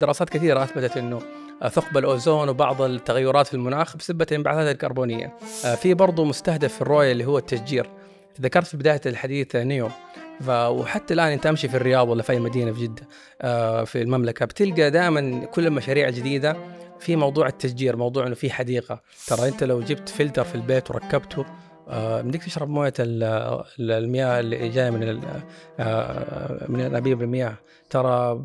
دراسات كثيرة أثبتت إنه ثقب الأوزون وبعض التغيرات في المناخ بسبب الانبعاثات الكربونية. في برضه مستهدف في الرؤية اللي هو التشجير. ذكرت في بداية الحديث نيوم وحتى الآن أنت امشي في الرياض ولا في أي مدينة في جدة في المملكة بتلقى دائما كل المشاريع الجديدة في موضوع التشجير موضوع إنه في حديقة ترى أنت لو جبت فلتر في البيت وركبته بدك تشرب موية المياه اللي جاية من من انابيب المياه. ترى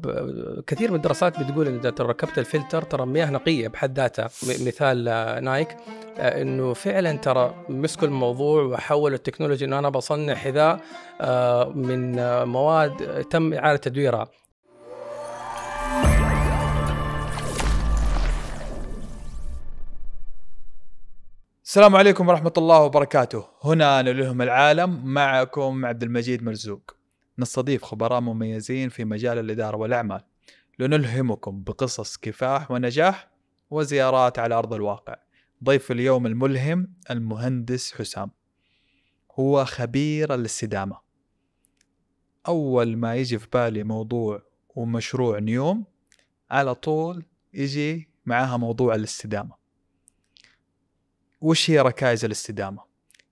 كثير من الدراسات بتقول إن إذا ركبت الفلتر ترى مياه نقية بحد ذاتها. مثال نايك إنه فعلا ترى مسكوا الموضوع وحولوا التكنولوجيا إنه أنا بصنع حذاء من مواد تم إعادة تدويرها. السلام عليكم ورحمة الله وبركاته. هنا نلهم العالم معكم عبد المجيد مرزوق. نستضيف خبراء مميزين في مجال الإدارة والأعمال. لنلهمكم بقصص كفاح ونجاح وزيارات على أرض الواقع. ضيف اليوم الملهم المهندس حسام. هو خبير الاستدامة. أول ما يجي في بالي موضوع ومشروع نيوم على طول يجي معاها موضوع الاستدامة. وش هي ركائز الاستدامة؟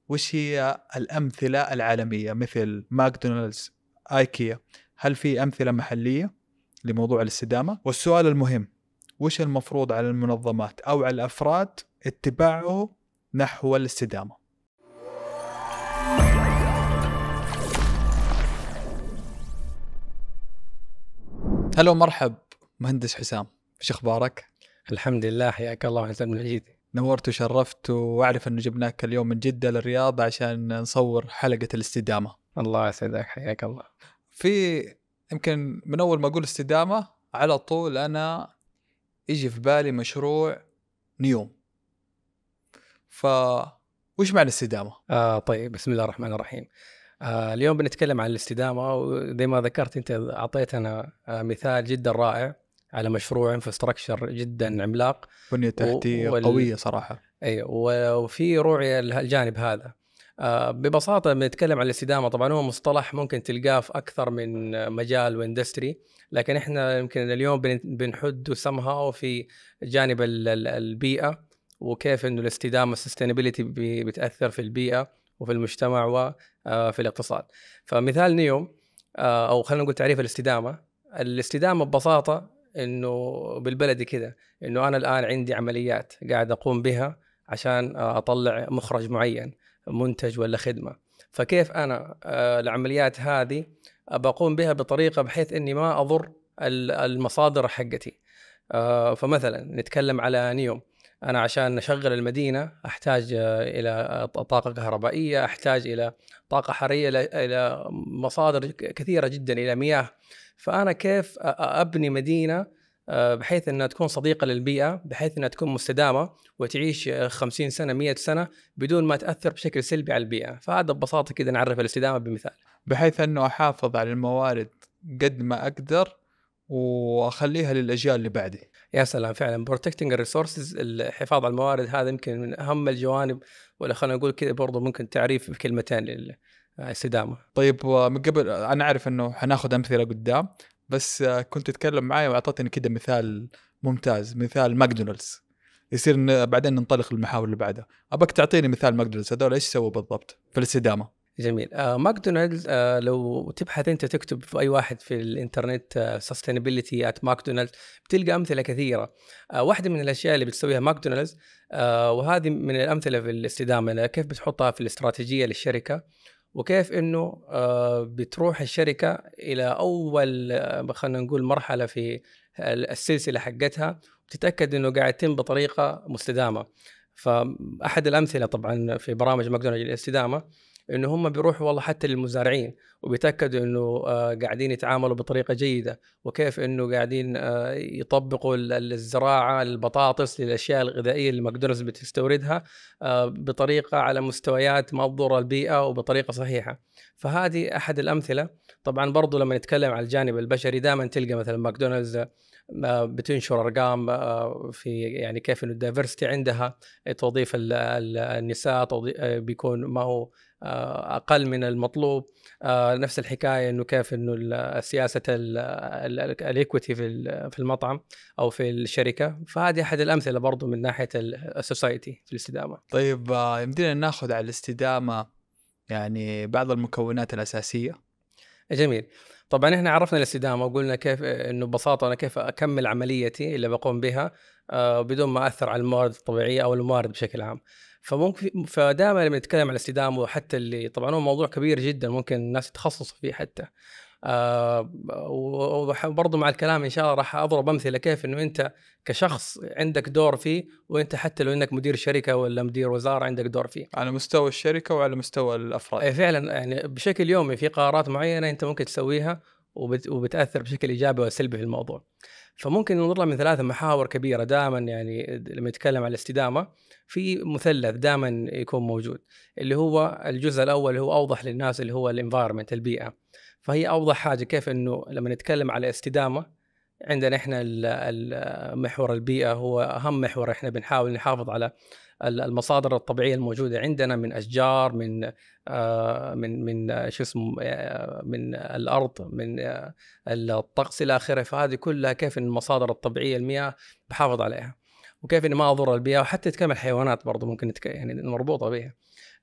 وش هي الأمثلة العالمية مثل ماكدونالدز آيكيا هل في أمثلة محلية لموضوع الاستدامة؟ والسؤال المهم وش المفروض على المنظمات أو على الأفراد اتباعه نحو الاستدامة هلا ومرحب مهندس حسام إيش أخبارك؟ الحمد لله حياك الله وحسن المجيد نورت وشرفت وأعرف إنه جبناك اليوم من جدة للرياض عشان نصور حلقة الاستدامة. الله يسعدك حياك الله. في يمكن من أول ما أقول استدامة على طول أنا يجي في بالي مشروع نيوم. ف وش معنى الاستدامه؟ آه طيب بسم الله الرحمن الرحيم. آه اليوم بنتكلم عن الاستدامة وزي ما ذكرت أنت أعطيتنا آه مثال جدا رائع على مشروع انفراستراكشر جدا عملاق بنية تحتية وال... قوية صراحة. أيوه وفي رؤية الجانب هذا. آه ببساطة بنتكلم عن الاستدامة. طبعا هو مصطلح ممكن تلقاه في أكثر من مجال و industry لكن إحنا يمكن اليوم بنجسمها في جانب البيئة وكيف إنه الاستدامة ال sustainability بتأثر في البيئة وفي المجتمع وفي الاقتصاد. فمثال نيوم أو خلينا نقول تعريف الاستدامة. الاستدامة ببساطة إنه بالبلدي كذا إنه أنا الآن عندي عمليات قاعد أقوم بها عشان أطلع مخرج معين منتج ولا خدمة. فكيف أنا العمليات هذه بقوم بها بطريقة بحيث إني ما أضر المصادر حقتي؟ فمثلا نتكلم على نيوم. أنا عشان أشغل المدينة أحتاج إلى طاقة كهربائية أحتاج إلى طاقة حرارية إلى مصادر كثيرة جدا إلى مياه. فأنا كيف أبني مدينة بحيث إنها تكون صديقة للبيئة بحيث إنها تكون مستدامة وتعيش 50 سنة 100 سنة بدون ما تأثر بشكل سلبي على البيئة. فهذا ببساطة كذا نعرف الاستدامة بمثال. بحيث إنه أحافظ على الموارد قد ما أقدر وأخليها للأجيال اللي بعدي. يا سلام فعلا protecting ال resources الحفاظ على الموارد هذا يمكن من أهم الجوانب ولا خلينا نقول كذا برضه ممكن تعريف بكلمتين للاستدامه طيب من قبل أنا أعرف إنه حناخذ أمثلة قدام بس كنت تتكلم معي وأعطيتني كذا مثال ممتاز مثال ماكدونالدز. يصير بعدين ننطلق للمحاور اللي بعدها. أبغاك تعطيني مثال ماكدونالدز هذول إيش سووا بالضبط في الاستدامه جميل. آه ماكدونالدز آه لو تبحث أنت تكتب في أي واحد في الإنترنت sustainability at ماكدونالدز بتلقى أمثلة كثيرة. آه واحدة من الأشياء اللي بتسويها ماكدونالدز آه وهذه من الأمثلة في الاستدامة كيف بتحطها في الاستراتيجية للشركة وكيف إنه آه بتروح الشركة إلى أول آه خلينا نقول مرحلة في السلسلة حقتها وتتأكد إنه قاعد يتم بطريقة مستدامة. فأحد الأمثلة طبعا في برامج ماكدونالدز للاستدامة إنه هم بيروحوا والله حتى للمزارعين وبيتأكدوا إنه آه قاعدين يتعاملوا بطريقة جيدة وكيف إنه قاعدين آه يطبقوا الزراعة البطاطس للاشياء الغذائية اللي ماكدونالدز بتستوردها آه بطريقة على مستويات ما تضر البيئة وبطريقة صحيحة. فهذه أحد الأمثلة. طبعا برضو لما نتكلم على الجانب البشري دائما تلقى مثلا ماكدونالدز بتنشر أرقام في يعني كيف إنه ال diversity عندها توظيف النساء بيكون ما هو أقل من المطلوب. آه، نفس الحكاية إنه كيف إنه سياسة ال equity في في المطعم أو في الشركة. فهذه أحد الأمثلة برضو من ناحية السوسايتي في الاستدامة. طيب آه، يمدينا ناخذ على الاستدامة يعني بعض المكونات الأساسية؟ جميل. طبعا إحنا عرفنا الاستدامة وقلنا كيف إنه ببساطة أنا كيف أكمل عمليتي اللي بقوم بها بدون ما أثر على الموارد الطبيعية أو الموارد بشكل عام. فممكن فدائما لما نتكلم عن الاستدامة وحتى اللي طبعا هو موضوع كبير جدا ممكن الناس يتخصصوا فيه حتى آه وبرضه مع الكلام إن شاء الله راح أضرب أمثلة كيف إنه أنت كشخص عندك دور فيه وأنت حتى لو إنك مدير شركة ولا مدير وزارة عندك دور فيه. على مستوى الشركة وعلى مستوى الأفراد. اي فعلا يعني بشكل يومي في قرارات معينة أنت ممكن تسويها وبت وبتأثر بشكل إيجابي وسلبي في الموضوع. فممكن ننظر لها من ثلاثة محاور كبيرة دائما يعني لما نتكلم عن الاستدامة في مثلث دائما يكون موجود اللي هو الجزء الأول اللي هو أوضح للناس اللي هو الانفايرمنت البيئة. فهي أوضح حاجة كيف إنه لما نتكلم على استدامة عندنا إحنا محور البيئة هو أهم محور إحنا بنحاول نحافظ على المصادر الطبيعية الموجودة عندنا من أشجار من آه، من من شو اسمه آه، من الأرض من آه، الطقس إلى آخره. فهذه كلها كيف المصادر الطبيعية المياه بحافظ عليها. وكيف إني ما أضر البيئة وحتى نتكلم الحيوانات برضه ممكن نتك... يعني مربوطة بها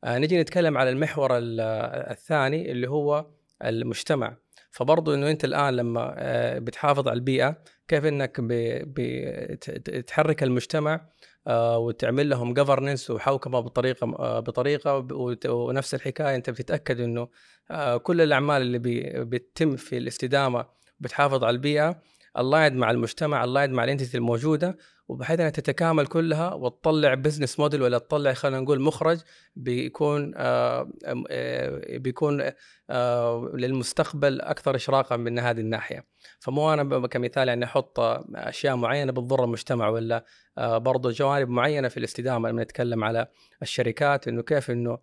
نجي نتكلم على المحور الثاني اللي هو المجتمع. فبرضه إنه أنت الآن لما بتحافظ على البيئة كيف إنك بتحرك المجتمع آه، وتعمل لهم جفرنس وحوكمة بطريقة آه، بطريقة ونفس الحكاية أنت بتتأكد إنه آه، كل الأعمال اللي بتتم في الاستدامة بتحافظ على البيئة aligned مع المجتمع aligned مع ال entity الموجودة وبحيث إنها تتكامل كلها وتطلع business model ولا تطلع خلينا نقول مخرج بيكون آه آه بيكون آه للمستقبل أكثر اشراقا من هذه الناحية. فمو أنا كمثال يعني أحط أشياء معينة بتضر المجتمع ولا آه برضه جوانب معينة في الاستدامة لما نتكلم على الشركات إنه كيف إنه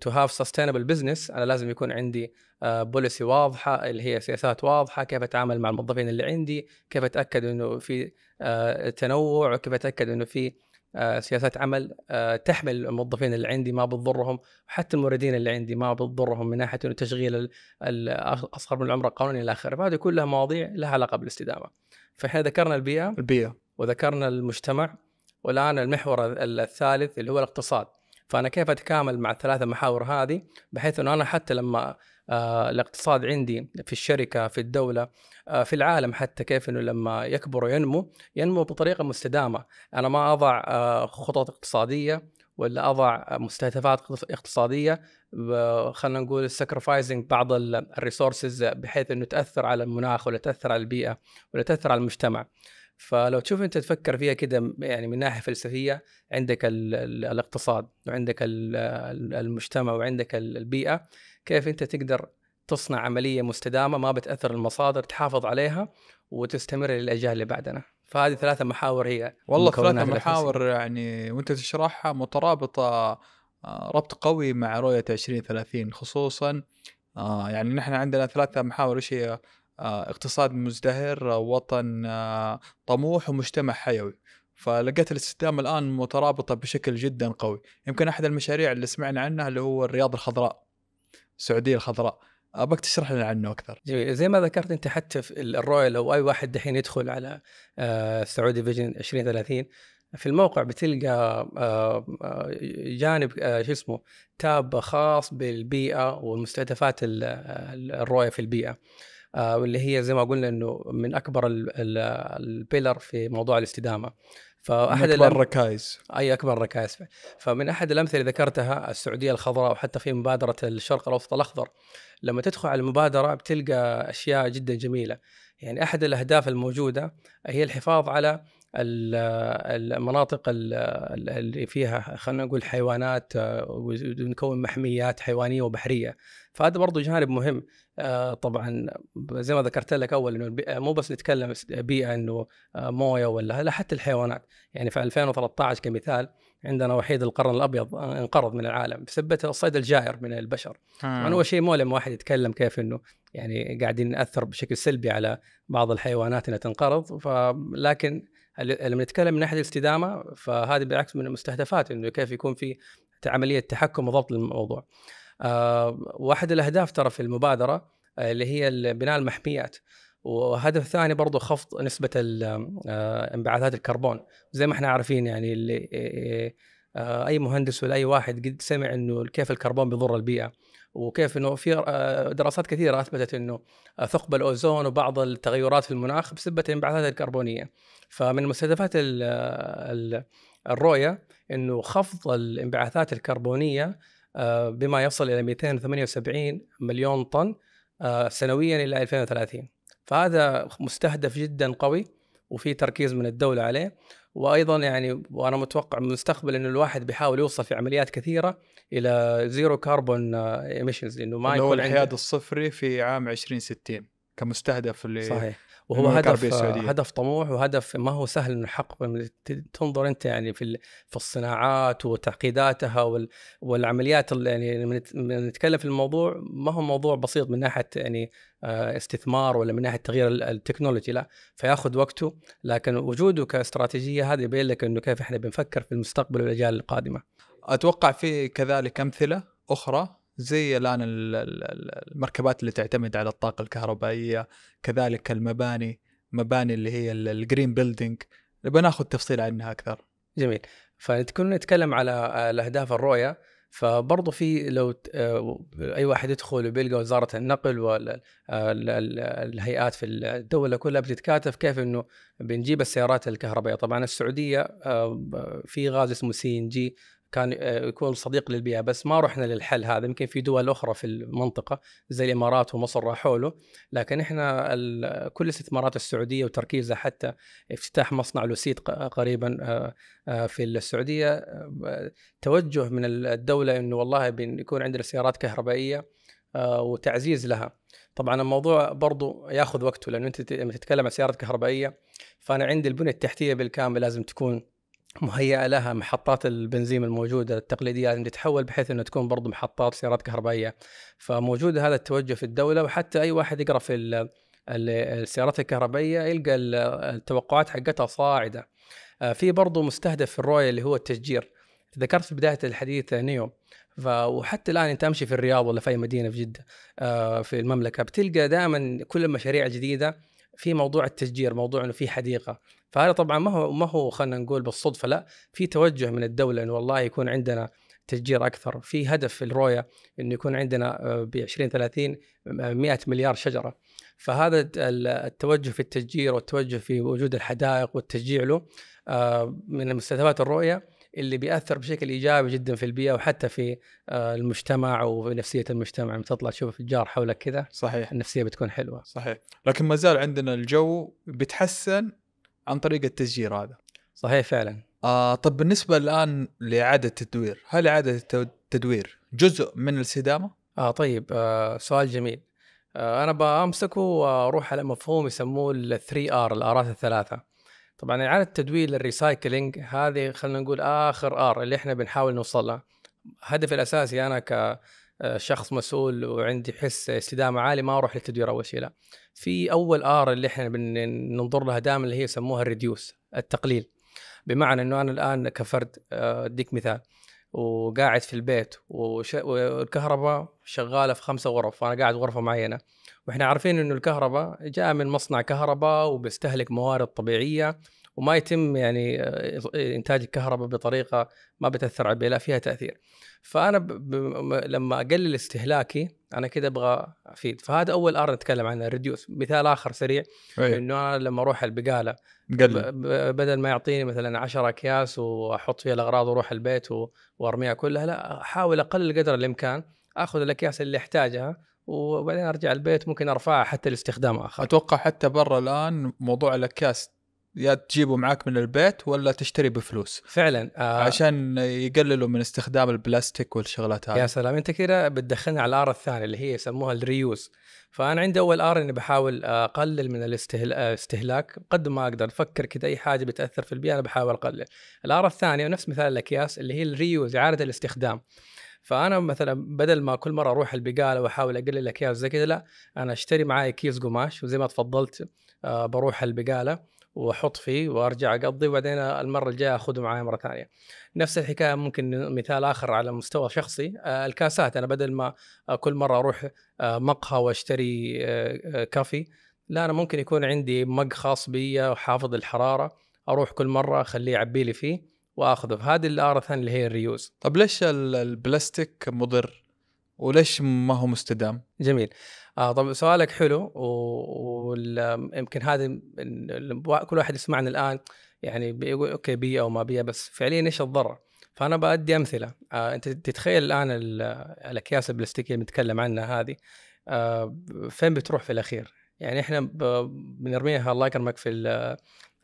to have sustainable business أنا لازم يكون عندي policy آه، واضحة اللي هي سياسات واضحة كيف أتعامل مع الموظفين اللي عندي كيف أتأكد إنه في آه، تنوع كيف أتأكد إنه في آه، سياسات عمل تحمل الموظفين اللي عندي ما بتضرهم وحتى الموردين اللي عندي ما بتضرهم من ناحية إنه تشغيل الاصغر من العمر القانوني إلى آخره. فهذه كلها مواضيع لها علاقة بالاستدامة. فإحنا ذكرنا البيئة البيئة. وذكرنا المجتمع والآن المحور الثالث اللي هو الاقتصاد. فأنا كيف أتكامل مع الثلاثة محاور هذه؟ بحيث إنه أنا حتى لما آه الاقتصاد عندي في الشركة في الدولة آه في العالم حتى كيف إنه لما يكبر وينمو ينمو بطريقة مستدامة. أنا ما أضع آه خطط اقتصادية ولا أضع مستهدفات اقتصادية. خلينا نقول sacrificing بعض ال resources بحيث إنه تأثر على المناخ ولا تأثر على البيئة ولا تأثر على المجتمع. فلو تشوف أنت تفكر فيها كده يعني من ناحية فلسفية عندك ال ال الاقتصاد وعندك ال المجتمع وعندك البيئة كيف أنت تقدر تصنع عملية مستدامة ما بتأثر المصادر تحافظ عليها وتستمر للأجيال اللي بعدنا. فهذه ثلاثة محاور هي والله ثلاثة محاور يعني وأنت تشرحها مترابطة آه، ربط قوي مع رؤية 2030 خصوصا آه يعني نحن عندنا ثلاثة محاور. إيش هي؟ اقتصاد مزدهر وطن آه، طموح ومجتمع حيوي. فلقيت الاستدامه الآن مترابطة بشكل جدا قوي. يمكن أحد المشاريع اللي سمعنا عنها اللي هو الرياض الخضراء السعودية الخضراء. أبغاك تشرح لنا عنه أكثر. جميل. زي ما ذكرت أنت حتى في الرؤية لو أي واحد دحين يدخل على سعودي فيجن 2030 في الموقع بتلقى آه، جانب شو اسمه تاب خاص بالبيئة والمستهدفات الرؤية في البيئة. آه، واللي هي زي ما قلنا إنه من أكبر البيلر في موضوع الاستدامة. فأحد أكبر الركائز. أي أكبر الركائز. فمن أحد الأمثلة اللي ذكرتها السعودية الخضراء وحتى في مبادرة الشرق الأوسط الأخضر لما تدخل على المبادرة بتلقى أشياء جدا جميلة. يعني أحد الأهداف الموجودة هي الحفاظ على المناطق اللي فيها خلينا نقول حيوانات آه، ونكون محميات حيوانية وبحرية. فهذا برضو جانب مهم. آه، طبعا زي ما ذكرت لك أول إنه مو بس نتكلم بيئة إنه آه، موية ولا لا حتى الحيوانات. يعني في 2013 كمثال عندنا وحيد القرن الأبيض انقرض من العالم بسبب الصيد الجائر من البشر. طبعا هو شيء مؤلم واحد يتكلم كيف إنه يعني قاعدين نأثر بشكل سلبي على بعض الحيوانات إنها تنقرض. فلكن لما نتكلم من ناحية الاستدامة فهذه بالعكس من المستهدفات إنه كيف يكون في عملية تحكم وضبط الموضوع. آه، واحد الأهداف ترى في المبادرة آه، اللي هي بناء المحميات. وهدف ثاني برضو خفض نسبة آه، انبعاثات الكربون. زي ما إحنا عارفين يعني اللي أي مهندس ولا أي واحد قد سمع إنه كيف الكربون بيضر البيئة وكيف إنه في دراسات كثيرة أثبتت إنه ثقب الأوزون وبعض التغيرات في المناخ بسبب الانبعاثات الكربونية. فمن مستهدفات الرؤية إنه خفض الانبعاثات الكربونية آه، بما يصل إلى 278 مليون طن آه، سنويا إلى 2030 فهذا مستهدف جدا قوي وفي تركيز من الدولة عليه. وأيضا يعني وأنا متوقع من المستقبل إنه الواحد بيحاول يوصل في عمليات كثيرة إلى zero carbon emissions لأنه ما يكون الحياد الصفري في عام 2060 كمستهدف صحيح. وهو هدف هدف طموح وهدف ما هو سهل إنه يحقق تنظر أنت يعني في في الصناعات وتعقيداتها والعمليات يعني لما نتكلم في الموضوع ما هو موضوع بسيط من ناحية يعني آه، استثمار ولا من ناحية تغيير ال technology لا فياخذ وقته لكن وجوده كاستراتيجية هذا يبين لك إنه كيف إحنا بنفكر في المستقبل والأجيال القادمة. أتوقع في كذلك أمثلة أخرى زي الآن المركبات اللي تعتمد على الطاقة الكهربائية كذلك المباني مباني اللي هي ال green building نبغى ناخذ تفصيل عنها أكثر. جميل. فكنا نتكلم على الأهداف الرؤية. فبرضه في لو آه، أي واحد يدخل وبيلقى وزارة النقل والهيئات في الدولة كلها بتتكاتف كيف إنه بنجيب السيارات الكهربائية. طبعا السعودية آه، في غاز اسمه CNG كان آه، يكون صديق للبيئة بس ما رحنا للحل هذا. يمكن في دول أخرى في المنطقة زي الإمارات ومصر راحوا له لكن إحنا كل استثمارات السعودية وتركيزها حتى افتتاح مصنع لوسيد قريبا آه، آه، في السعودية توجه من الدولة إنه والله بيكون عندنا سيارات كهربائية وتعزيز لها. طبعا الموضوع برضو ياخذ وقته لأنه أنت لما تتكلم عن سيارات كهربائية فأنا عندي البنيه التحتية بالكامل لازم تكون مهيئة لها محطات البنزين الموجودة التقليدية لازم تتحول بحيث إنه تكون برضو محطات سيارات كهربائية. فموجود هذا التوجه في الدولة وحتى أي واحد يقرأ في السيارات الكهربائية يلقى التوقعات حقتها صاعدة. آه، في برضو مستهدف في الرؤية اللي هو التشجير. ذكرت في بداية الحديث نيو. ف وحتى الآن أنت امشي في الرياض ولا في أي مدينة في جدة آه، في المملكة بتلقى دائما كل المشاريع الجديدة في موضوع التشجير موضوع إنه في حديقة. فهذا طبعا ما هو ما هو خلينا نقول بالصدفة لا في توجه من الدولة إنه والله يكون عندنا تشجير أكثر. في هدف الرؤية إنه يكون عندنا ب 2030 100 مليار شجرة. فهذا التوجه في التشجير والتوجه في وجود الحدائق والتشجيع له آه، من مستهدفات الرؤية اللي بيأثر بشكل إيجابي جدا في البيئة وحتى في آه، المجتمع وفي نفسيه المجتمع. لما تطلع تشوف الجار حولك كذا صحيح. النفسية بتكون حلوة. صحيح. لكن ما زال عندنا الجو بيتحسن عن طريق التشجير هذا. صحيح فعلا. آه طب بالنسبة الآن لإعادة التدوير هل إعادة التدوير جزء من الاستدامه آه طيب آه سؤال جميل. آه أنا بأمسكه وأروح على مفهوم يسموه ال 3 R ال R ات الثلاثة. طبعا إعادة التدوير لل recycling هذه خلينا نقول آخر R اللي إحنا بنحاول نوصل لها هدفي الأساسي أنا كشخص مسؤول وعندي حس استدامة عالي ما أروح للتدوير أول شيء لا. في أول R اللي إحنا بننظر لها دائما اللي هي يسموها ال reduce التقليل. بمعنى إنه أنا الآن كفرد آه، أديك مثال. وقاعد في البيت وش... والكهرباء شغالة في خمسة غرف وأنا قاعد غرفة معينة. وإحنا عارفين إنه الكهرباء جاء من مصنع كهرباء وبيستهلك موارد طبيعية وما يتم يعني آه، إنتاج الكهرباء بطريقة ما بتأثر على البيئة لا فيها تأثير. فأنا ب... ب... لما أقلل استهلاكي أنا كده أبغى أفيد. فهذا أول R نتكلم عنه reduce مثال آخر سريع أيه. إنه أنا لما أروح البقالة ب... بدل ما يعطيني مثلا 10 أكياس وأحط فيها الأغراض وأروح البيت و... وأرميها كلها لا أحاول أقلل قدر الإمكان آخذ الأكياس اللي أحتاجها وبعدين أرجع البيت ممكن أرفعها حتى لاستخدام آخر. أتوقع حتى برا الآن موضوع الأكياس يا تجيبه معاك من البيت ولا تشتري بفلوس. فعلا آه عشان يقللوا من استخدام البلاستيك والشغلات هذه. يا سلام أنت كده بتدخلني على ال R الثانية اللي هي يسموها ال reuse فأنا عندي أول R إني بحاول أقلل من الاستهلاك قد ما أقدر. أفكر كده أي حاجة بتأثر في البيئة أنا بحاول أقلل. ال R الثانية ونفس مثال الأكياس اللي هي ال reuse إعادة الاستخدام. فأنا مثلا بدل ما كل مرة أروح البقالة وأحاول أقلل الأكياس زي كذا لا أنا أشتري معي كيس قماش وزي ما تفضلت آه، بروح البقالة. وأحط فيه وأرجع أقضي وبعدين المرة الجاية أخذه معايا مرة ثانية. نفس الحكاية ممكن مثال آخر على مستوى شخصي. آه، الكاسات أنا بدل ما كل مرة أروح آه، مقهى وأشتري آه، coffee لا أنا ممكن يكون عندي mug خاص بي وحافظ الحرارة أروح كل مرة أخليه يعبي لي فيه وأخذه. فهذه ال R الثانية اللي هي ال reuse. طب ليش البلاستيك مضر؟ وليش ما هو مستدام؟ جميل. آه طب سؤالك حلو ويمكن هذا كل واحد يسمعنا الآن يعني بيقول أوكي بيئه أو ما بيئه بس فعليا إيش الضرر؟ فأنا بدي أمثلة آه أنت تتخيل الآن الأكياس البلاستيكية اللي بنتكلم عنها هذه آه فين بتروح في الأخير؟ يعني إحنا بنرميها الله يكرمك في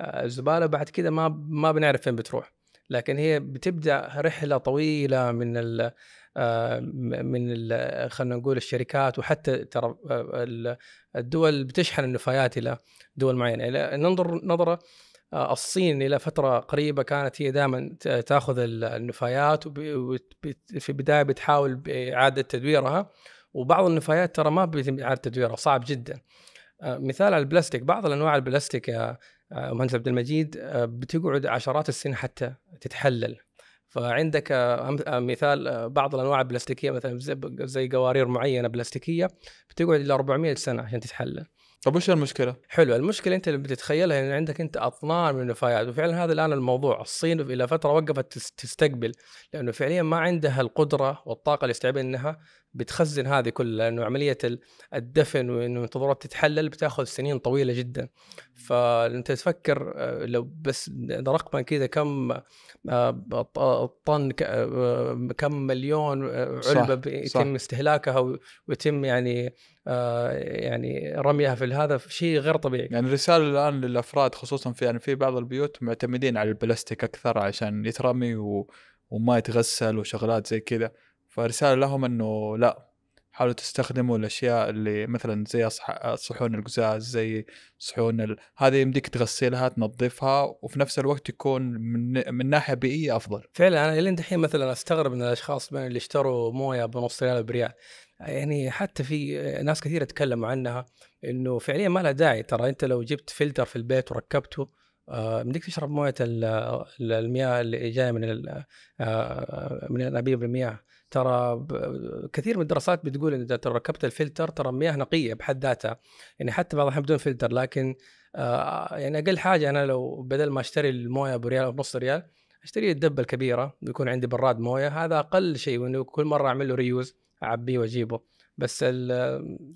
آه، الزبالة بعد كده ما ما بنعرف فين بتروح لكن هي بتبدأ رحلة طويلة من ال آه، من خلينا نقول الشركات وحتى ترى آه، الدول بتشحن النفايات إلى دول معينة. ننظر نظرة آه، الصين إلى فترة قريبة كانت هي دائما تأخذ النفايات وفي البداية بتحاول بإعادة تدويرها وبعض النفايات ترى ما بيتم إعادة تدويرها صعب جدا. مثال على البلاستيك بعض الأنواع البلاستيك مهندس عبد المجيد بتقعد عشرات السنين حتى تتحلل فعندك مثال بعض الأنواع البلاستيكية مثلا زي قوارير معينة بلاستيكية بتقعد إلى 400 سنة عشان تتحلل طب وش المشكلة؟ حلو المشكلة أنت اللي بتتخيلها إن عندك أنت أطنان من النفايات وفعلا هذا الآن الموضوع الصين إلى فترة وقفت تستقبل لأنه فعليا ما عندها القدرة والطاقة الاستيعابيه انها بتخزن هذه كلها لأنه عملية الدفن وإنه انتظارات تتحلل بتاخذ سنين طويلة جدا. فانت تفكر آه، لو بس رقما كذا كم آه، طن آه، كم مليون علبة يتم استهلاكها ويتم يعني يعني رميها في هذا شيء غير طبيعي. يعني الرسالة الآن للأفراد خصوصا في يعني في بعض البيوت معتمدين على البلاستيك أكثر عشان يترمي و... وما يتغسل وشغلات زي كذا. فرساله لهم إنه لا حاولوا تستخدموا الأشياء اللي مثلا زي صحون القزاز زي صحون ال... هذه يمديك تغسلها تنظفها وفي نفس الوقت يكون من, من ناحية بيئية أفضل. فعلا أنا الين دحين مثلا أستغرب من الأشخاص اللي اشتروا موية بنص ريال بريال. يعني حتى في ناس كثيرة تكلموا عنها إنه فعليا ما لها داعي. ترى أنت لو جبت فلتر في البيت وركبته بدك تشرب مويه المياه اللي جاية من آه، من انابيب المياه ترى كثير من الدراسات بتقول إن إذا ركبت الفلتر ترى مياه نقية بحد ذاتها. يعني حتى بعض بدون فلتر لكن آه يعني أقل حاجة أنا لو بدل ما أشتري الموية بريال أو بنص ريال أشتري الدبة الكبيرة بيكون عندي براد موية. هذا أقل شيء وإنه كل مرة أعمل له reuse أعبيه وأجيبه. بس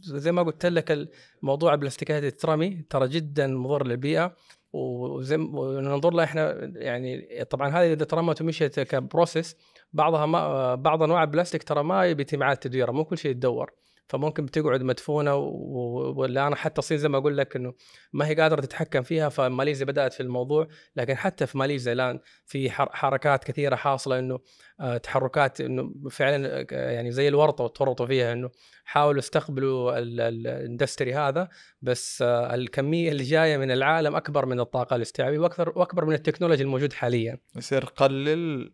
زي ما قلت لك الموضوع البلاستيكات تترمي ترى جدا مضر للبيئة. وزي ننظر لها إحنا يعني طبعا هذه إذا ترمت ومشيت ك process بعضها ما بعض أنواع البلاستيك ترى ما بيتم اعاده تدويرها مو كل شيء يتدور. فممكن بتقعد مدفونة ولا أنا حتى الصين زي ما أقول لك إنه ما هي قادرة تتحكم فيها فماليزيا بدأت في الموضوع. لكن حتى في ماليزيا الآن في حركات كثيرة حاصلة إنه آه، تحركات إنه فعلا يعني زي الورطة وتورطوا فيها إنه حاولوا استقبلوا ال industry هذا. بس آه، الكمية اللي جاية من العالم أكبر من الطاقة الاستيعابية وأكثر وأكبر من التكنولوجيا الموجود حاليا. يصير قلل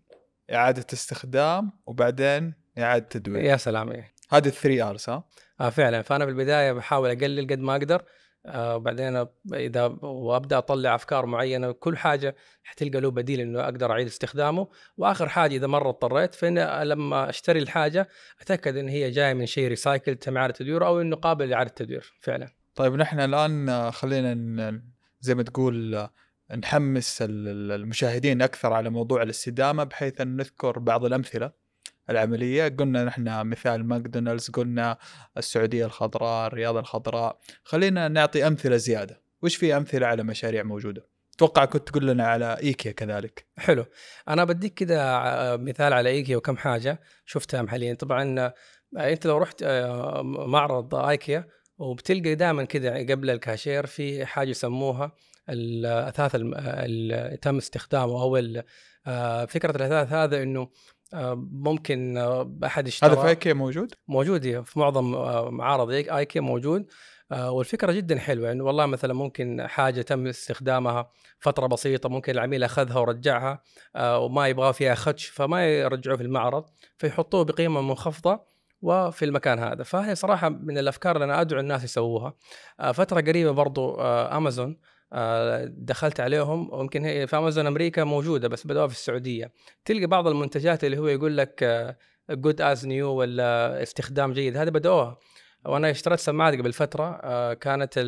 إعادة استخدام وبعدين إعادة تدوير يا سلام إيه. هذه ال three Rs ها؟ آه فعلا. فأنا في البدايه بحاول أقلل قد ما أقدر آه وبعدين إذا وأبدأ أطلع أفكار معينة كل حاجة حتلقى له بديل إنه أقدر أعيد استخدامه. وآخر حاجة إذا مرة اضطريت فإن لما أشتري الحاجة أتأكد إن هي جاية من شيء recycle تم إعادة تدوير أو إنه قابل لإعادة تدوير. فعلا. طيب نحن الآن خلينا زي ما تقول نحمس المشاهدين أكثر على موضوع الاستدامة بحيث أن نذكر بعض الأمثلة. العملية. قلنا نحن مثال ماكدونالدز قلنا السعودية الخضراء الرياض الخضراء. خلينا نعطي أمثلة زيادة. وش في أمثلة على مشاريع موجودة؟ أتوقع كنت تقول لنا على إيكيا كذلك. حلو. أنا بديك كذا مثال على إيكيا وكم حاجة شفتها حاليا. طبعا أنت لو رحت آه، معرض إيكيا وبتلقى دائما كذا قبل الكاشير في حاجة يسموها الاثاث اللي تم استخدامه أو آه، فكرة الأثاث هذا إنه آه، ممكن آه، أحد يشتري هذا في ايكيا موجود؟ موجود في معظم معارض ايكيا موجود. والفكرة جدا حلوة انه والله مثلا ممكن حاجة تم استخدامها فترة بسيطة ممكن العميل أخذها ورجعها وما يبغى فيها خدش فما يرجعوه في المعرض فيحطوه بقيمة منخفضة وفي المكان هذا. فهي صراحة من الأفكار اللي أنا أدعو الناس يسووها. فترة قريبة برضو أمازون آه، دخلت عليهم ويمكن هي في امازون أمريكا موجودة بس بدأوها في السعودية. تلقى بعض المنتجات اللي هو يقول لك good as new ولا استخدام جيد هذه بدأوها. وأنا اشتريت سماعات قبل فترة آه، كانت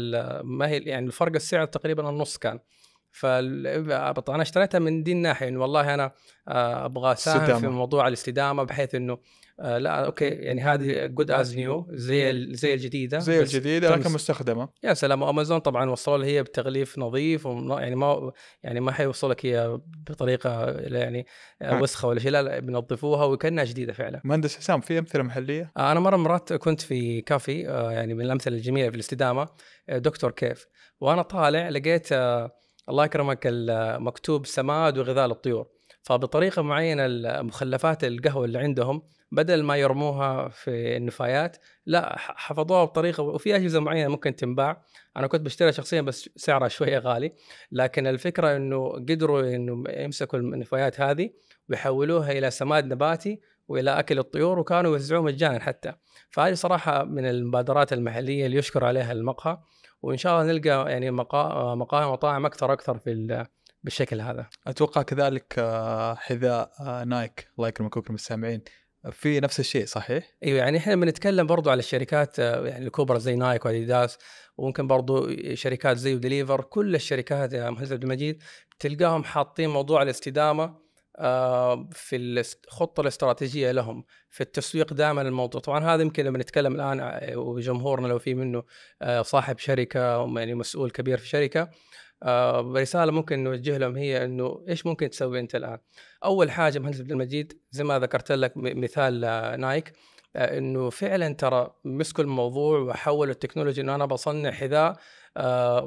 ما هي يعني الفرق السعر تقريبا النص كان. فانا اشتريتها من دي الناحيه إنه والله أنا آه، أبغى اساهم في موضوع الاستدامة بحيث إنه آه لا okay يعني هذه good as new زي زي الجديدة زي الجديدة لكن مستخدمه يا سلام وأمازون طبعا وصلوا لها هي بتغليف نظيف يعني ما يعني ما حيوصل لك هي بطريقة يعني آه، وسخة ولا شيء لا بينظفوها وكأنها جديدة فعلا. مهندس حسام في أمثلة محلية؟ أنا مرة مرات كنت في كافي يعني من الأمثلة الجميله في الاستدامة. دكتور كيف. وأنا طالع لقيت الله يكرمك مكتوب سماد وغذاء للطيور. فبطريقة معينة مخلفات القهوة اللي عندهم بدل ما يرموها في النفايات لا حفظوها بطريقة وفي أجهزة معينة ممكن تنباع. أنا كنت بشتريها شخصيا بس سعرها شوية غالي. لكن الفكرة إنه قدروا إنه يمسكوا النفايات هذه ويحولوها إلى سماد نباتي وإلى أكل الطيور وكانوا يوزعوه مجانا حتى. فهذه صراحة من المبادرات المحلية اللي يشكر عليها المقهى. وإن شاء الله نلقى يعني مقاهي ومطاعم أكثر أكثر في بالشكل هذا. أتوقع كذلك آه، حذاء آه، نايك الله يكرمك ويكرم السامعين في نفس الشيء صحيح؟ إيوه يعني إحنا بنتكلم برضو على الشركات آه، يعني الكبرى زي نايك وأديداس وممكن برضو شركات زي ديليفر. كل الشركات يا مهندس عبد المجيد تلقاهم حاطين موضوع الاستدامة في الخطه الاستراتيجية لهم في التسويق دائما الموضوع طبعا هذا يمكن لما نتكلم الآن وجمهورنا لو في منه صاحب شركة يعني مسؤول كبير في شركة آه رسالة ممكن نوجه لهم هي إنه إيش ممكن تسوي أنت الآن؟ أول حاجة مهندس عبد المجيد زي ما ذكرت لك مثال آه نايك آه إنه فعلا ترى مسكوا الموضوع وحولوا التكنولوجيا إنه أنا بصنع حذاء آه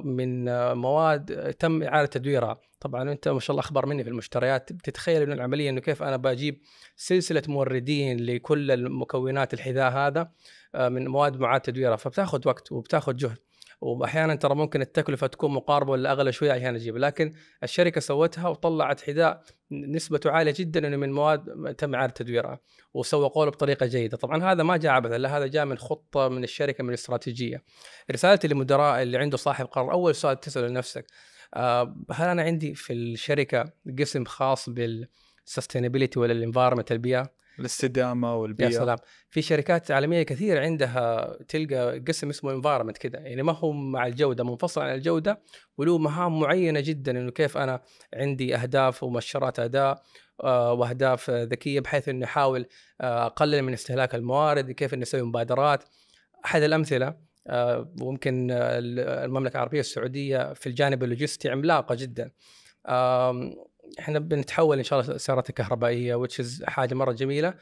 من آه، مواد تم إعادة تدويرها، طبعا أنت ما شاء الله أخبر مني في المشتريات. بتتخيل انه العملية إنه كيف أنا بجيب سلسلة موردين لكل المكونات الحذاء هذا آه، من مواد معاد تدويرها. فبتاخذ وقت وبتاخذ جهد. وأحيانا ترى ممكن التكلفة تكون مقاربة ولا أغلى شوية عشان أجيب لكن الشركة سوتها وطلعت حذاء نسبته عالية جدا إنه من مواد تم إعادة تدويرها وسوقوا له بطريقة جيدة. طبعا هذا ما جاء عبثا لا هذا جاء من خطة من الشركة من الاستراتيجية. رسالتي للمدراء اللي عنده صاحب قرار أول سؤال تسأله لنفسك آه، هل أنا عندي في الشركة قسم خاص بال sustainability ولا ال environment البيئه الاستدامه والبيئه يا سلام. في شركات عالمية كثير عندها تلقى قسم اسمه environment كذا يعني ما هو مع الجودة منفصل عن الجودة وله مهام معينة جدا إنه كيف أنا عندي أهداف ومؤشرات أداء آه، وأهداف ذكية بحيث إنه أحاول آه، أقلل من استهلاك الموارد كيف اني أسوي مبادرات. أحد الأمثلة آه، وممكن المملكة العربية السعودية في الجانب اللوجستي عملاقة جدا. إحنا بنتحول إن شاء الله السيارات الكهربائيه which حاجة مرة جميلة.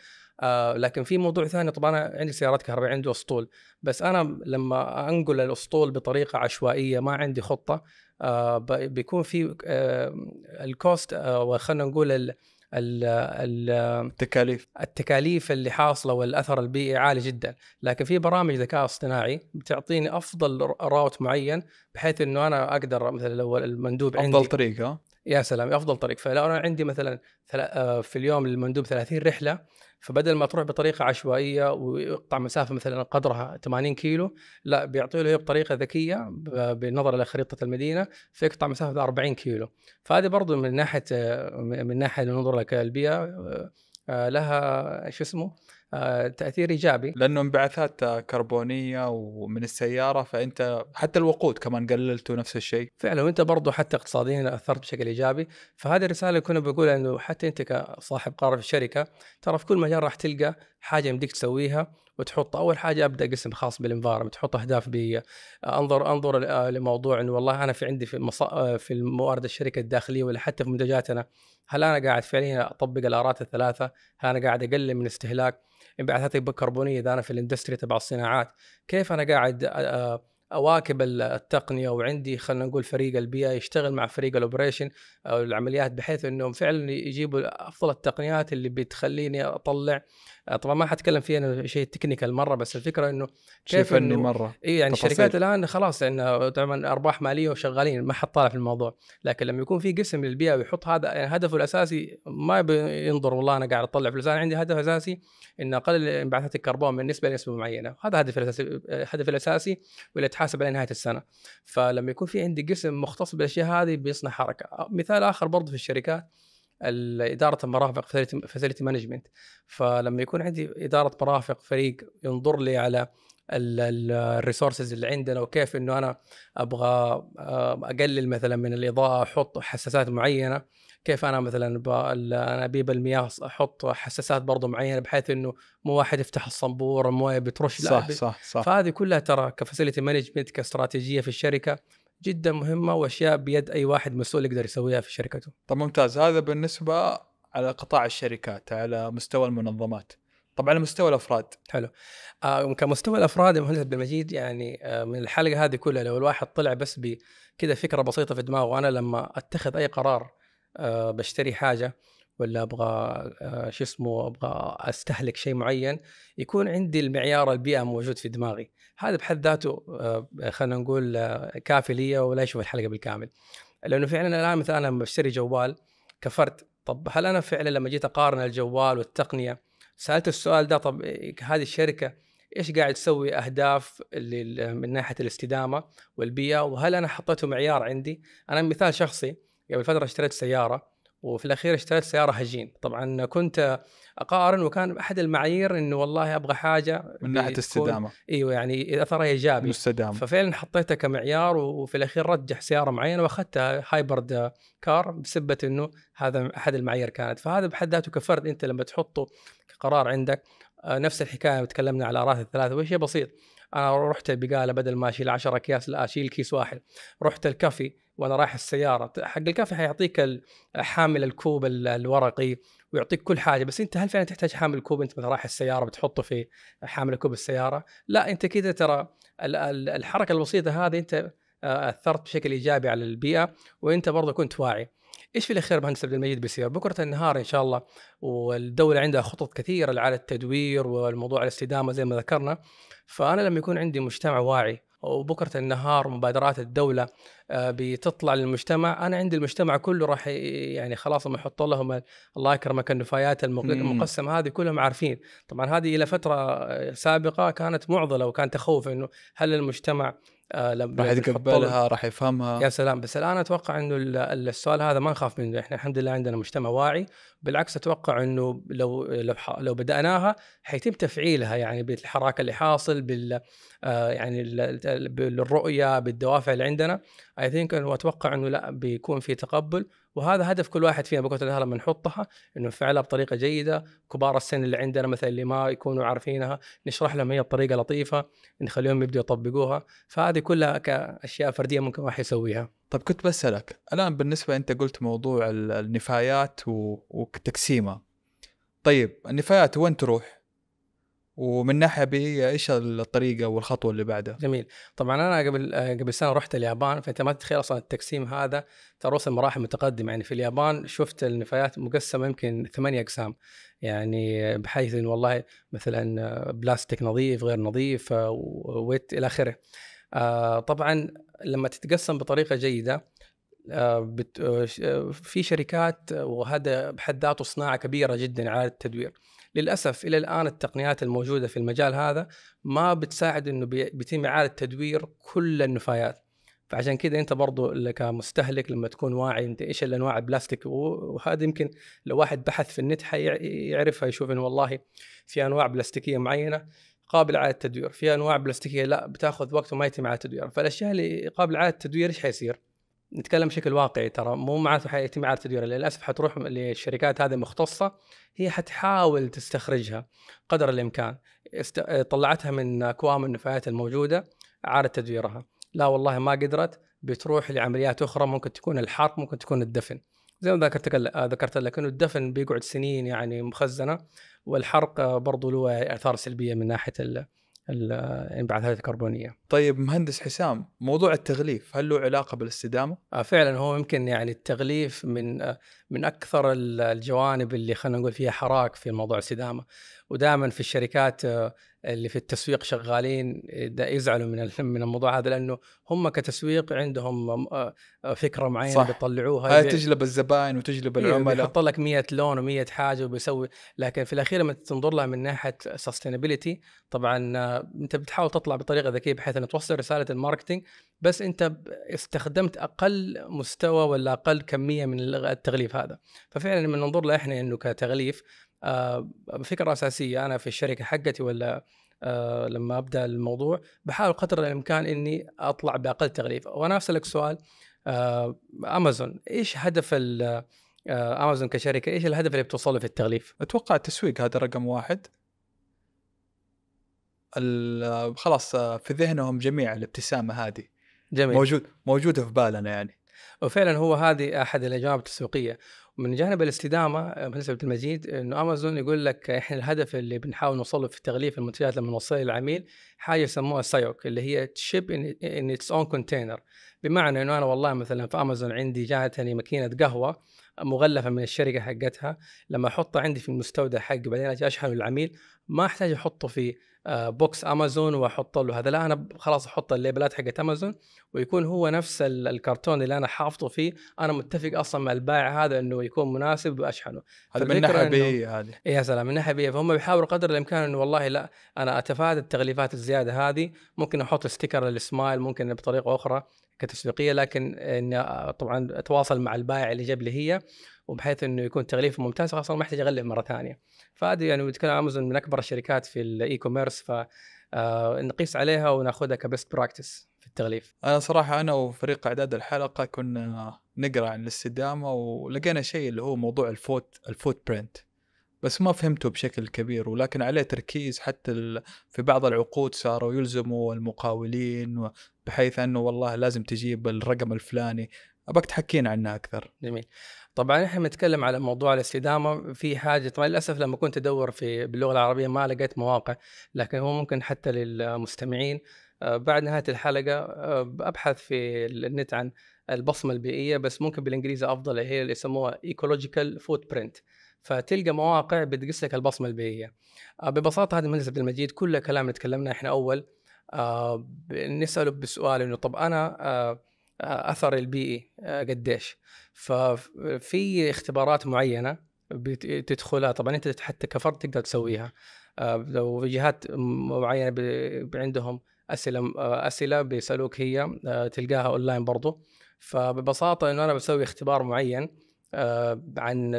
آه لكن في موضوع ثاني طبعا أنا عندي سيارات كهربائية عندي أسطول. بس أنا لما أنقل الأسطول بطريقة عشوائية ما عندي خطة. آه بيكون في آه ال cost آه وخلينا نقول ال التكاليف. التكاليف اللي حاصلة والأثر البيئي عالي جدا. لكن في برامج ذكاء اصطناعي بتعطيني أفضل route معين بحيث إنه أنا أقدر مثلا لو المندوب عندي افضل طريقة. يا سلام أفضل طريق. فلو أنا عندي مثلا آه، في اليوم المندوب 30 رحلة فبدل ما تروح بطريقة عشوائية ويقطع مسافة مثلا قدرها 80 كيلو لا بيعطي له بطريقة ذكية بالنظر إلى خريطة المدينة فيقطع مسافة 40 كيلو. فهذه برضو من ناحية آه، من ناحية ننظر لك البيئة آه، لها شو اسمه؟ تأثير إيجابي. لأنه انبعاثات كربونية ومن السيارة فأنت حتى الوقود كمان قللته نفس الشيء. فعلا وأنت برضه حتى اقتصاديا أثرت بشكل إيجابي. فهذه الرسالة كنا بقول إنه حتى أنت كصاحب قرار في الشركة ترى في كل مجال راح تلقى حاجة يمديك تسويها وتحط. أول حاجة أبدأ قسم خاص بالانفايرمنت تحط أهداف بيئيه أنظر أنظر آه، لموضوع إنه والله أنا في عندي في مص... آه، في الموارد الشركة الداخلية ولا حتى في منتجاتنا هل أنا قاعد فعليا أطبق الآرات الثلاثة؟ هل أنا قاعد أقلل من استهلاك؟ انبعاثات الكربونيه أنا في ال industry تبع الصناعات. كيف أنا قاعد أواكب التقنية؟ وعندي خلينا نقول فريق البيئه يشتغل مع فريق ال operation أو العمليات بحيث إنهم فعلا يجيبوا أفضل التقنيات اللي بتخليني أطلع طبعا ما حتكلم فيه أنا شيء technical مرة بس الفكرة إنه شيء كيف فني إنه- مرة اي يعني تفاصيل. الشركات الآن خلاص لأن طبعا أرباح مالية وشغالين ما حد طالع في الموضوع. لكن لما يكون في قسم للبيئه ويحط هذا يعني هدفه الأساسي ما بينظر والله أنا قاعد أطلع فلوس أنا عندي هدف أساسي ان أقلل انبعاثات الكربون من نسبة لنسبة معينة. هذا هدف الأساسي الهدف الأساسي واللي يتحاسب عليه نهاية السنة. فلما يكون في عندي قسم مختص بالأشياء هذه بيصنع حركة. مثال آخر برضه في الشركات ال- إدارة المرافق facility management فلما يكون عندي إدارة مرافق فريق ينظر لي على ال resources اللي عندنا وكيف إنه أنا أبغى آه، أقلل مثلا من الإضاءة أحط حساسات معينة كيف أنا مثلا انابيب المياه أحط حساسات برضو معينة بحيث إنه مو واحد يفتح الصنبور المويه بترش صح ب- صح صح. فهذه كلها ترى ك facility management كاستراتيجية في الشركة. جدا مهمة وأشياء بيد أي واحد مسؤول يقدر يسويها في شركته. طب ممتاز. هذا بالنسبة على قطاع الشركات على مستوى المنظمات. طب على مستوى الأفراد. آه كمستوى الأفراد يا مهندس عبد المجيد يعني آه من الحلقة هذه كلها لو الواحد طلع بس بكذا فكرة بسيطة في دماغه أنا لما أتخذ أي قرار آه بشتري حاجة ولا أبغى آه شو اسمه أبغى أستهلك شيء معين يكون عندي المعيار البيئة موجود في دماغي. هذا بحد ذاته آه خلينا نقول آه كافي لي ولا يشوف الحلقة بالكامل. لأنه فعلا الآن مثلا أنا لما بشتري جوال كفرد طب هل أنا فعلا لما جيت أقارن الجوال والتقنية سألت السؤال ده طب هذه الشركة إيش قاعد تسوي أهداف من ناحية الاستدامة والبيئه وهل أنا حطيته معيار عندي؟ أنا مثال شخصي قبل فترة اشتريت سيارة وفي الأخير اشتريت سيارة هجين. طبعا كنت أقارن وكان أحد المعايير إنه والله أبغى حاجة من ناحية استدامة. إيوه يعني اثرها ايجابي مستدامه ففعلا حطيتها كمعيار وفي الأخير رجح سيارة معينة وأخذتها هايبرد كار بسبة إنه هذا أحد المعايير كانت. فهذا بحد ذاته كفرد أنت لما تحطه كقرار عندك. آه، نفس الحكاية تكلمنا على اراث الثلاثة. وشيء بسيط. أنا رحت البقاله بدل ما أشيل 10 أكياس لا أشيل كيس واحد. رحت الكافي وأنا رايح السيارة. حق الكافي حيعطيك حامل الكوب ال- الورقي ويعطيك كل حاجة. بس أنت هل فعلا تحتاج حامل كوب؟ أنت مثلا رايح السيارة بتحطه في حامل كوب السيارة. لا أنت كده ترى ال- ال- الحركة البسيطة هذه أنت آه، أثرت بشكل إيجابي على البيئة وأنت برضه كنت واعي. إيش في الأخير مهندس عبد المجيد بيصير؟ بكرة النهار إن شاء الله والدولة عندها خطط كثيرة على التدوير والموضوع الاستدامة زي ما ذكرنا. فأنا لما يكون عندي مجتمع واعي وبكرة النهار مبادرات الدولة بتطلع للمجتمع. أنا عندي المجتمع كله راح يعني خلاص لما يحط لهم ال- الله يكرمك النفايات المق- مم. المقسمه هذه كلهم عارفين. طبعا هذه إلى فترة آه، سابقة كانت معضلة وكان تخوف إنه هل المجتمع آه، لما راح يتقبلها راح يفهمها. يا سلام. بس الآن أتوقع إنه ال- ال- السؤال هذا ما نخاف منه. إحنا الحمد لله عندنا مجتمع واعي. بالعكس أتوقع إنه لو لو لو بدأناها حيتم تفعيلها يعني بالحراك اللي حاصل بال آه، يعني ال- ال- بالرؤية بالدوافع اللي عندنا. اي ثينك انه أتوقع أنه لا بيكون في تقبل. وهذا هدف كل واحد فينا بكرة النهار لما نحطها إنه نفعلها بطريقة جيدة. كبار السن اللي عندنا مثلا اللي ما يكونوا عارفينها نشرح لهم هي بطريقة لطيفة نخليهم يبدوا يطبقوها. فهذه كلها كأشياء فردية ممكن واحد يسويها. طيب كنت بسألك الآن بالنسبة أنت قلت موضوع ال- النفايات وتقسيمها. طيب النفايات وين تروح؟ ومن ناحية بيئية إيش الطريقة والخطوة اللي بعدها؟ جميل. طبعا أنا قبل قبل سنة رحت اليابان فأنت ما تتخيل أصلا التقسيم هذا. ترى وصل مراحل متقدمة. يعني في اليابان شفت النفايات مقسمة يمكن ثمانية أقسام. يعني بحيث انه والله مثلا بلاستيك نظيف غير نظيف ويت إلى آخره. آه، طبعا لما تتقسم بطريقة جيدة آه، آه، في شركات وهذا بحد ذاته صناعة كبيرة جدا على التدوير. للأسف إلى الآن التقنيات الموجودة في المجال هذا ما بتساعد إنه بي- بيتم إعادة تدوير كل النفايات. فعشان كذا أنت برضو كمستهلك لما تكون واعي أنت إيش الأنواع البلاستيك وهذا يمكن لو واحد بحث في النت حيعرفها يشوف إنه والله في أنواع بلاستيكية معينة قابله على التدوير في أنواع بلاستيكية لا بتاخذ وقت وما يتم على التدوير فالأشياء اللي قابله على التدوير إيش حيصير؟ نتكلم بشكل واقعي ترى مو معناته حيتم اعاده تدويرها للأسف حتروح للشركات هذه مختصة هي حتحاول تستخرجها قدر الإمكان. است... طلعتها من أكوام النفايات الموجودة اعاده تدويرها. لا والله ما قدرت بتروح لعمليات أخرى ممكن تكون الحرق ممكن تكون الدفن. زي ما ذكرت ذكرت لك إنه الدفن بيقعد سنين يعني مخزنة والحرق برضو له أثار سلبية من ناحية الانبعاثات الكربونية. طيب مهندس حسام موضوع التغليف هل له علاقة بالاستدامة؟ آه، فعلا هو يمكن يعني التغليف من آه، من أكثر الجوانب اللي خلينا نقول فيها حراك في موضوع الاستدامة ودائما في الشركات آه، اللي في التسويق شغالين يزعلوا من من الموضوع هذا لأنه هم كتسويق عندهم آه، آه، فكرة معينة صح. بيطلعوها. هي تجلب الزباين وتجلب إيه، العملاء. بيحط لك 100 لون و100 حاجة وبيسوي. لكن في الأخير لما تنظر لها من ناحية sustainability طبعا آه، أنت بتحاول تطلع بطريقة ذكية بحيث ان توصل رسالة ال marketing بس أنت استخدمت أقل مستوى ولا أقل كمية من التغليف هذا. ففعلا لما ننظر له إحنا إنه كتغليف فكره أساسية أنا في الشركة حقتي ولا آه، لما أبدأ الموضوع بحاول قدر الإمكان إني أطلع بأقل تغليف وأنا اسالك سؤال آه، أمازون إيش هدف أمازون كشركة؟ إيش الهدف اللي بتوصله في التغليف؟ أتوقع التسويق هذا رقم واحد. خلاص في ذهنهم جميع الابتسامة هذه. جميل. موجود موجودة في بالنا يعني. وفعلا هو هذه أحد الأجواب التسويقية. ومن جانب الاستدامة بالنسبة للمجيد إنه امازون يقول لك إحنا الهدف اللي بنحاول نوصله في تغليف المنتجات لما نوصلها للعميل حاجة يسموها SIOC اللي هي ship in its own container بمعنى إنه أنا والله مثلا في امازون عندي جاتني ماكينة قهوة مغلفة من الشركة حقتها لما أحطها عندي في المستودع حقي بعدين أجي أشحنه للعميل ما أحتاج أحطه في box أمازون واحط له. هذا لا أنا خلاص أحط الليبلات حقت أمازون ويكون هو نفس الكرتون اللي أنا حافظه فيه. أنا متفق أصلا مع البائع هذا إنه يكون مناسب وأشحنه. هذا من ناحية بيئيه هذه. يا سلام من ناحية بيئيه فهم بيحاولوا قدر الإمكان إنه والله لا أنا أتفادى التغليفات الزيادة هذه. ممكن أحط sticker لل smile ممكن بطريقة أخرى كتسويقيه لكن إني طبعا أتواصل مع البائع اللي جاب لي هي. وبحيث إنه يكون تغليف ممتاز خلاص ما أحتاج أغلف مرة ثانية. فهذه يعني بنتكلم أمازون من أكبر الشركات في ال e-commerce ف آه، نقيس عليها وناخذها ك best practice في التغليف. أنا صراحة أنا وفريق أعداد الحلقة كنا نقرأ عن الاستدامة ولقينا شيء اللي هو موضوع ال foot ال footprint بس ما فهمته بشكل كبير ولكن عليه تركيز حتى في بعض العقود صاروا يلزموا المقاولين بحيث أنه والله لازم تجيب الرقم الفلاني. ابغاك تحكينا عنها أكثر. جميل. طبعا إحنا بنتكلم على موضوع الاستدامة في حاجة طبعا للأسف لما كنت أدور في باللغة العربية ما لقيت مواقع لكن هو ممكن حتى للمستمعين. آه، بعد نهاية الحلقة آه، أبحث في النت عن البصمة البيئية بس ممكن بالإنجليزي أفضل هي اللي يسموها ecological footprint فتلقى مواقع بتقيس لك البصمة البيئية. آه، ببساطة هذا المهندس عبد المجيد كل كلام اللي تكلمنا إحنا أول نسأله بسؤال إنه طب أنا أثر البيئي قديش. ففي اختبارات معينة بتدخلها طبعا أنت حتى كفرد تقدر تسويها. آه، لو جهات معينة عندهم أسئلة آه، أسئلة بيسألوك هي آه، تلقاها أونلاين برضو. فببساطة إنه أنا بسوي اختبار معين عن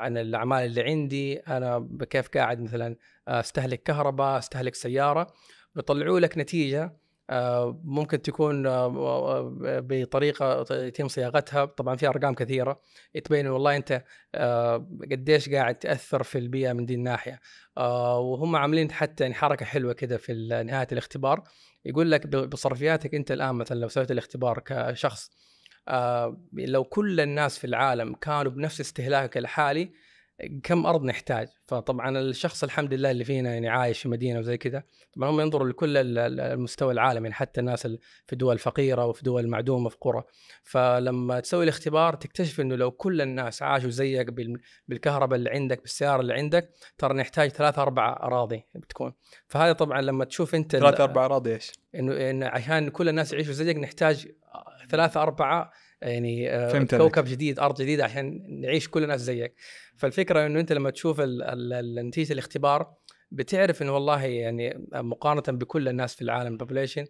عن الأعمال اللي عندي. أنا كيف قاعد مثلا أستهلك كهرباء أستهلك سيارة. بيطلعوا لك نتيجة آه، ممكن تكون آه، آه، بطريقة يتم صياغتها. طبعا في أرقام كثيرة. تبين والله أنت قديش قاعد تأثر في البيئة من دي الناحية. وهم عاملين حتى يعني حركة حلوة كده في نهاية الاختبار. يقول لك بصرفياتك أنت الآن مثلا لو سويت الاختبار كشخص لو كل الناس في العالم كانوا بنفس استهلاكك الحالي كم أرض نحتاج. فطبعا الشخص الحمد لله اللي فينا يعني عايش في مدينة وزي كذا طبعا هم ينظروا لكل المستوى العالمي يعني حتى الناس في دول فقيره وفي دول معدومه في قرى. فلما تسوي الاختبار تكتشف إنه لو كل الناس عاشوا زيك بالكهرباء اللي عندك بالسيارة اللي عندك ترى نحتاج ثلاث أربع أراضي بتكون. فهذا طبعا لما تشوف أنت ثلاث أربع أراضي إيش؟ انه إن عشان كل الناس يعيشوا زيك نحتاج ثلاثة أربعة يعني آه، كوكب جديد أرض جديدة عشان نعيش كل الناس زيك. فالفكرة إنه أنت لما تشوف نتيجة الاختبار بتعرف إنه والله يعني مقارنة بكل الناس في العالم البوبليشن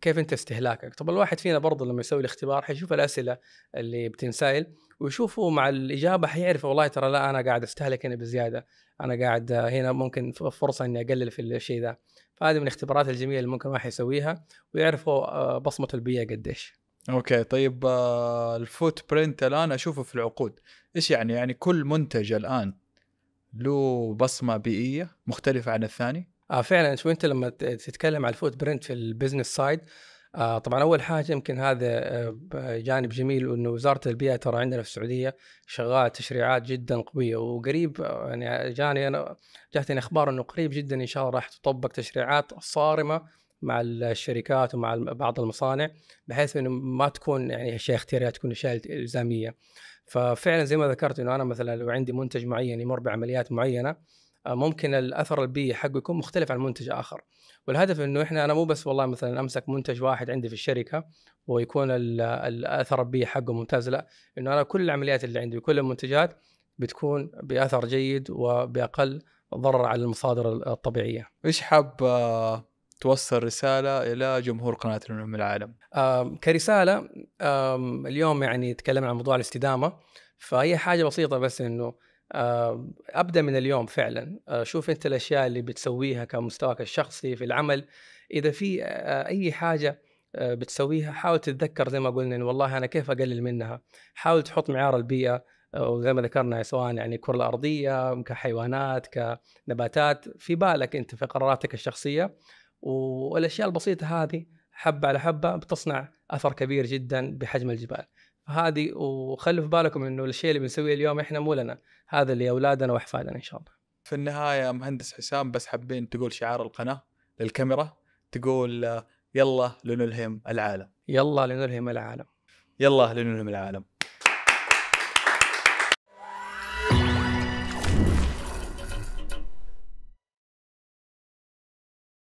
كيف أنت استهلاكك. طب الواحد فينا برضه لما يسوي الاختبار حيشوف الأسئلة اللي بتنسال ويشوفوا مع الإجابة حيعرف والله ترى لا أنا قاعد أستهلك هنا بزيادة أنا قاعد هنا ممكن فرصة إني أقلل في الشيء ذا. فهذه من الاختبارات الجميلة اللي ممكن واحد يسويها ويعرفوا آه، بصمة البيئة قديش. okay طيب آه، ال footprint الآن أشوفه في العقود. إيش يعني؟ يعني كل منتج الآن له بصمة بيئية مختلفة عن الثاني؟ آه فعلا. شو أنت لما تتكلم عن ال footprint في ال business side آه طبعا أول حاجة يمكن هذا آه جانب جميل إنه وزارة البيئة ترى عندنا في السعودية شغال تشريعات جدا قوية وقريب آه، يعني جاني أنا جاتني أخبار إنه قريب جدا إن شاء الله راح تطبق تشريعات صارمة مع الشركات ومع بعض المصانع بحيث إنه ما تكون يعني أشياء اختيارية تكون أشياء إلزامية. ففعلا زي ما ذكرت إنه أنا مثلا لو عندي منتج معين يمر بعمليات معينة آه، ممكن الأثر البيئي حقه يكون مختلف عن منتج آخر. والهدف إنه إحنا أنا مو بس والله مثلا أمسك منتج واحد عندي في الشركة ويكون الأثر البيئي حقه ممتاز لا. إنه أنا كل العمليات اللي عندي وكل المنتجات بتكون بأثر جيد وبأقل ضرر على المصادر الطبيعية. إيش حاب آه، توصل رسالة إلى جمهور قناة العلوم العالم؟ كرسالة اليوم يعني تكلمنا عن موضوع الاستدامة. فهي حاجة بسيطة بس إنه أبدأ من اليوم فعلا. شوف أنت الأشياء اللي بتسويها كمستواك الشخصي في العمل. إذا في أي حاجة بتسويها حاول تتذكر زي ما قلنا إنه والله أنا كيف أقلل منها. حاول تحط معيار البيئة وزي ما ذكرنا سواء يعني الكره الأرضية كحيوانات كنباتات في بالك أنت في قراراتك الشخصية. والأشياء البسيطة هذه حبة على حبة بتصنع أثر كبير جدا بحجم الجبال. هذه وخلوا في بالكم إنه الشيء اللي بنسويه اليوم إحنا مو لنا هذا لاولادنا وأحفادنا إن شاء الله. في النهاية مهندس حسام بس حابين تقول شعار القناة للكاميرا تقول يلا لنلهم العالم. يلا لنلهم العالم. يلا لنلهم العالم.